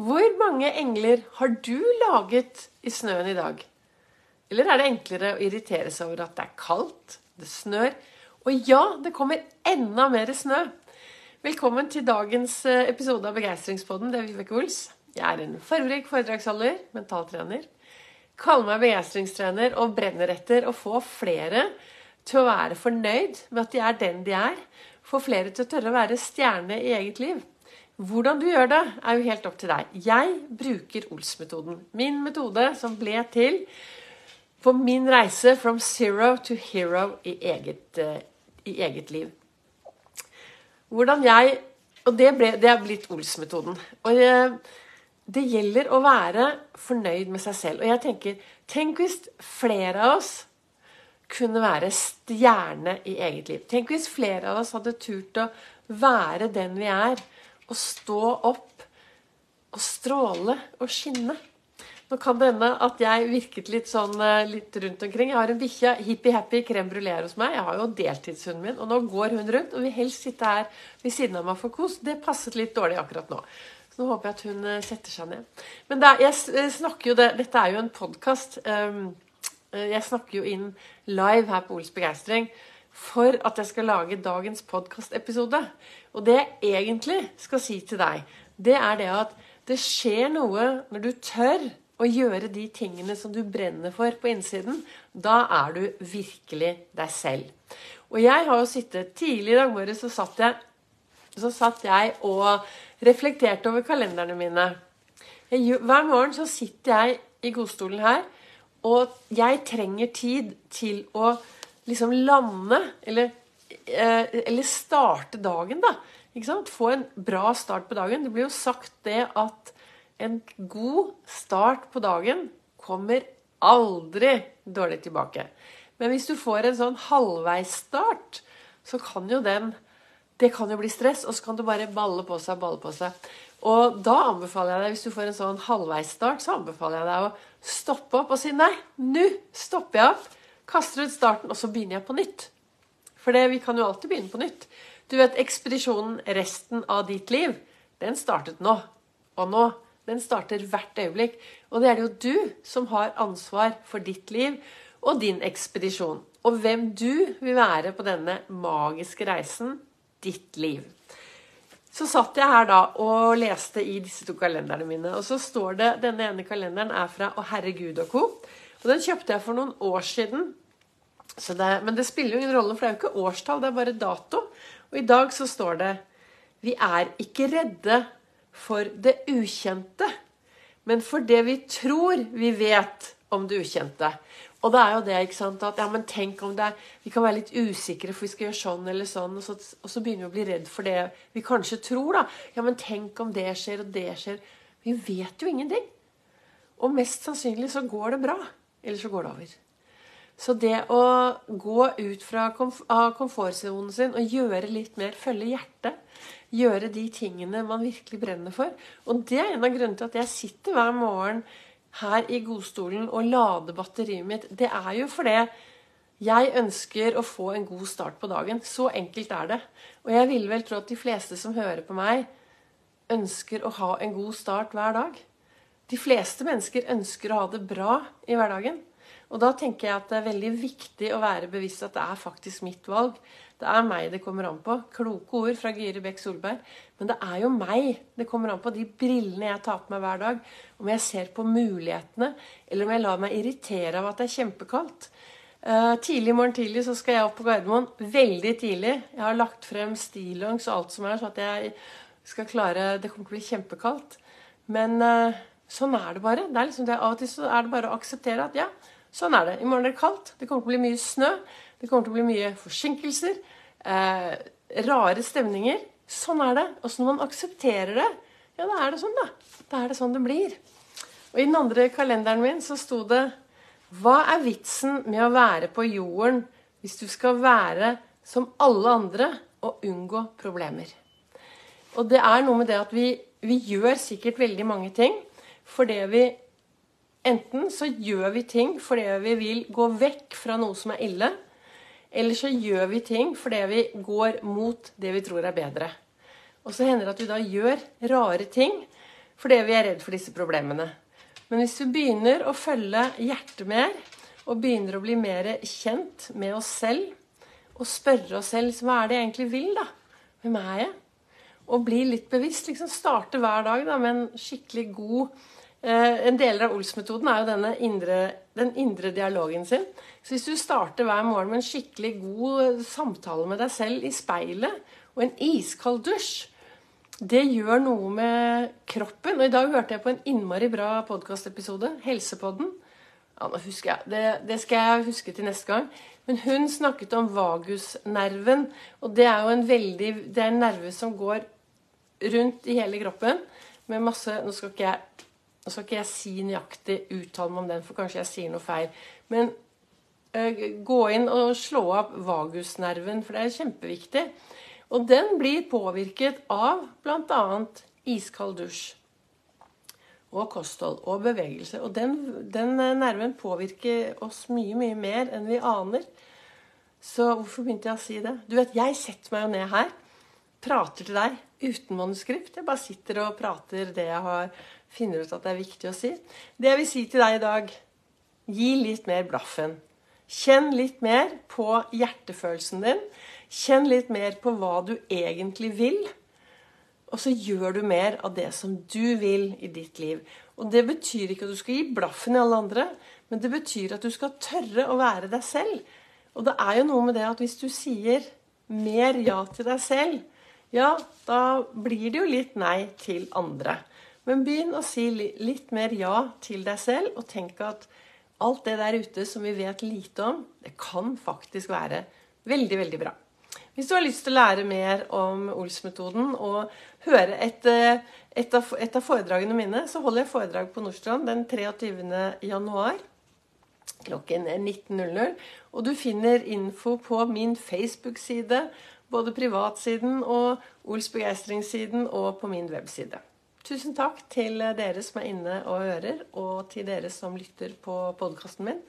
Hvor mange engler har du laget i snøen i dag? Eller er det enklere å irritere seg over at det er kaldt, det snør, og ja, det kommer enda mer snø? Velkommen til dagens eh, episode av Begeistringspodden. Det er Vibeke Ols. Jeg er en fargerik foredragsholder, mentaltrener. Kaller meg begeistringstrener og brenner etter å få flere til å være fornøyd med at de er den de er. Få flere til å tørre å være stjerne i eget liv. Hvordan du gjør det, er jo helt opp til deg. Jeg bruker Ols-metoden. Min metode som ble til på min reise from zero to hero i eget, uh, i eget liv. Hvordan jeg Og det, ble, det er blitt Ols-metoden. Og uh, det gjelder å være fornøyd med seg selv. Og jeg tenker Tenk hvis flere av oss kunne være stjerne i eget liv. Tenk hvis flere av oss hadde turt å være den vi er å stå opp og stråle og skinne. Nå kan det hende at jeg virket litt sånn eh, litt rundt omkring. Jeg har en bikkje, hippie-happy crème brulé hos meg. Jeg har jo deltidshunden min, og nå går hun rundt og vil helst sitte her ved siden av meg for kos. Det passet litt dårlig akkurat nå. Så nå håper jeg at hun eh, setter seg ned. Men det, jeg snakker jo det, dette er jo en podkast. Ehm, eh, jeg snakker jo inn live her på Ols begeistring for at jeg skal lage dagens podkastepisode. Og det jeg egentlig skal si til deg, det er det at det skjer noe når du tør å gjøre de tingene som du brenner for på innsiden. Da er du virkelig deg selv. Og jeg har jo sittet Tidlig i dag morges så satt jeg, så satt jeg og reflekterte over kalenderne mine. Jeg, hver morgen så sitter jeg i godstolen her, og jeg trenger tid til å liksom lande, eller Eh, eller starte dagen, da. Ikke sant? Få en bra start på dagen. Det blir jo sagt det at en god start på dagen kommer aldri dårlig tilbake. Men hvis du får en sånn halvveisstart, så kan jo den Det kan jo bli stress, og så kan det bare balle på seg, balle på seg. Og da anbefaler jeg deg, hvis du får en sånn halvveisstart, så anbefaler jeg deg å stoppe opp og si nei, nå stopper jeg opp, kaster ut starten, og så begynner jeg på nytt. For det, vi kan jo alltid begynne på nytt. Du vet, ekspedisjonen resten av ditt liv, den startet nå. Og nå. Den starter hvert øyeblikk. Og det er det jo du som har ansvar for ditt liv og din ekspedisjon. Og hvem du vil være på denne magiske reisen ditt liv. Så satt jeg her da og leste i disse to kalenderne mine. Og så står det Denne ene kalenderen er fra Å herregud og co. Og den kjøpte jeg for noen år siden det, men det spiller jo ingen rolle, for det er jo ikke årstall, det er bare dato. Og i dag så står det Vi er ikke redde for det ukjente, men for det vi tror vi vet om det ukjente. Og det er jo det, ikke sant, at ja, men tenk om det er Vi kan være litt usikre, for vi skal gjøre sånn eller sånn, og så, og så begynner vi å bli redd for det vi kanskje tror, da. Ja, men tenk om det skjer, og det skjer. Vi vet jo ingenting. Og mest sannsynlig så går det bra. Eller så går det over. Så det å gå ut fra komf av komfortsonen sin og gjøre litt mer, følge hjertet, gjøre de tingene man virkelig brenner for Og det er en av grunnene til at jeg sitter hver morgen her i godstolen og lader batteriet mitt. Det er jo fordi jeg ønsker å få en god start på dagen. Så enkelt er det. Og jeg ville vel tro at de fleste som hører på meg, ønsker å ha en god start hver dag. De fleste mennesker ønsker å ha det bra i hverdagen. Og da tenker jeg at det er veldig viktig å være bevisst at det er faktisk mitt valg. Det er meg det kommer an på. Kloke ord fra Gyri Bekk Solberg. Men det er jo meg det kommer an på. De brillene jeg tar på meg hver dag. Om jeg ser på mulighetene, eller om jeg lar meg irritere av at det er kjempekaldt. Uh, tidlig i morgen tidlig så skal jeg opp på Gardermoen. Veldig tidlig. Jeg har lagt frem stillongs og alt som er, så at jeg skal klare Det kommer til å bli kjempekaldt. Men uh, sånn er det bare. Det er liksom det, av og til så er det bare å akseptere at ja, Sånn er det. I morgen er det kaldt. Det kommer til å bli mye snø. Det kommer til å bli mye forsinkelser. Eh, rare stemninger. Sånn er det. Og så når man aksepterer det, ja, da er det sånn, da. Da er det sånn det blir. Og i den andre kalenderen min så sto det Hva er vitsen med å være på jorden hvis du skal være som alle andre og unngå problemer? Og det er noe med det at vi, vi gjør sikkert veldig mange ting fordi vi Enten så gjør vi ting fordi vi vil gå vekk fra noe som er ille, eller så gjør vi ting fordi vi går mot det vi tror er bedre. Og så hender det at vi da gjør rare ting fordi vi er redd for disse problemene. Men hvis vi begynner å følge hjertet mer, og begynner å bli mer kjent med oss selv, og spørre oss selv hva er det jeg egentlig vil, da? Hvem er jeg? Og bli litt bevisst. liksom Starte hver dag da, med en skikkelig god En del av Ols-metoden er jo indre, den indre dialogen sin. Så hvis du starter hver morgen med en skikkelig god samtale med deg selv i speilet, og en iskald dusj, det gjør noe med kroppen. Og i dag hørte jeg på en innmari bra podkastepisode, Helsepodden. Ja, nå husker jeg. Det, det, skal jeg huske til neste gang. Men hun snakket om vagusnerven. Og det er jo en veldig Det er en nerve som går rundt i hele kroppen med masse Nå skal ikke jeg, nå skal ikke jeg si nøyaktig uttale meg om den, for kanskje jeg sier noe feil. Men uh, gå inn og slå opp vagusnerven, for det er kjempeviktig. Og den blir påvirket av bl.a. iskald dusj og kosthold og bevegelse. Og den, den, nerven påvirker oss mye, mye mer enn vi aner. Så hvorfor begynte jeg å si det? Du vet, Jeg setter meg jo ned her, prater til deg uten manuskript. Jeg bare sitter og prater det jeg har, finner ut at det er viktig å si. Det jeg vil si til deg i dag gi litt mer blaffen. Kjenn litt mer på hjertefølelsen din. Kjenn litt mer på hva du egentlig vil. Og så gjør du mer av det som du vil i ditt liv. Og det betyr ikke at du skal gi blaffen i alle andre, men det betyr at du skal tørre å være deg selv. Og det er jo noe med det at hvis du sier mer ja til deg selv, ja, da blir det jo litt nei til andre. Men begynn å si litt mer ja til deg selv, og tenk at alt det der ute som vi vet lite om, det kan faktisk være veldig, veldig bra. Hvis du har lyst til å lære mer om Ols-metoden og høre et, eh, et, av, et, av, foredragene mine, så holder jeg foredrag på Nordstrand den 23. januar klokken 19.00. Og du finner info på min Facebook-side, både privatsiden og Ols begeistringssiden, og på min webside. Tusen takk til dere som er inne og hører, og til dere som lytter på podkasten min.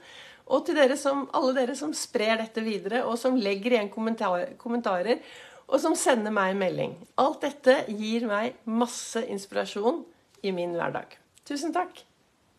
Og til dere som, alle dere som sprer dette videre, og som legger igjen kommentar, kommentarer, og som sender meg en melding. Alt dette gir meg masse inspirasjon i min hverdag. Tusen takk.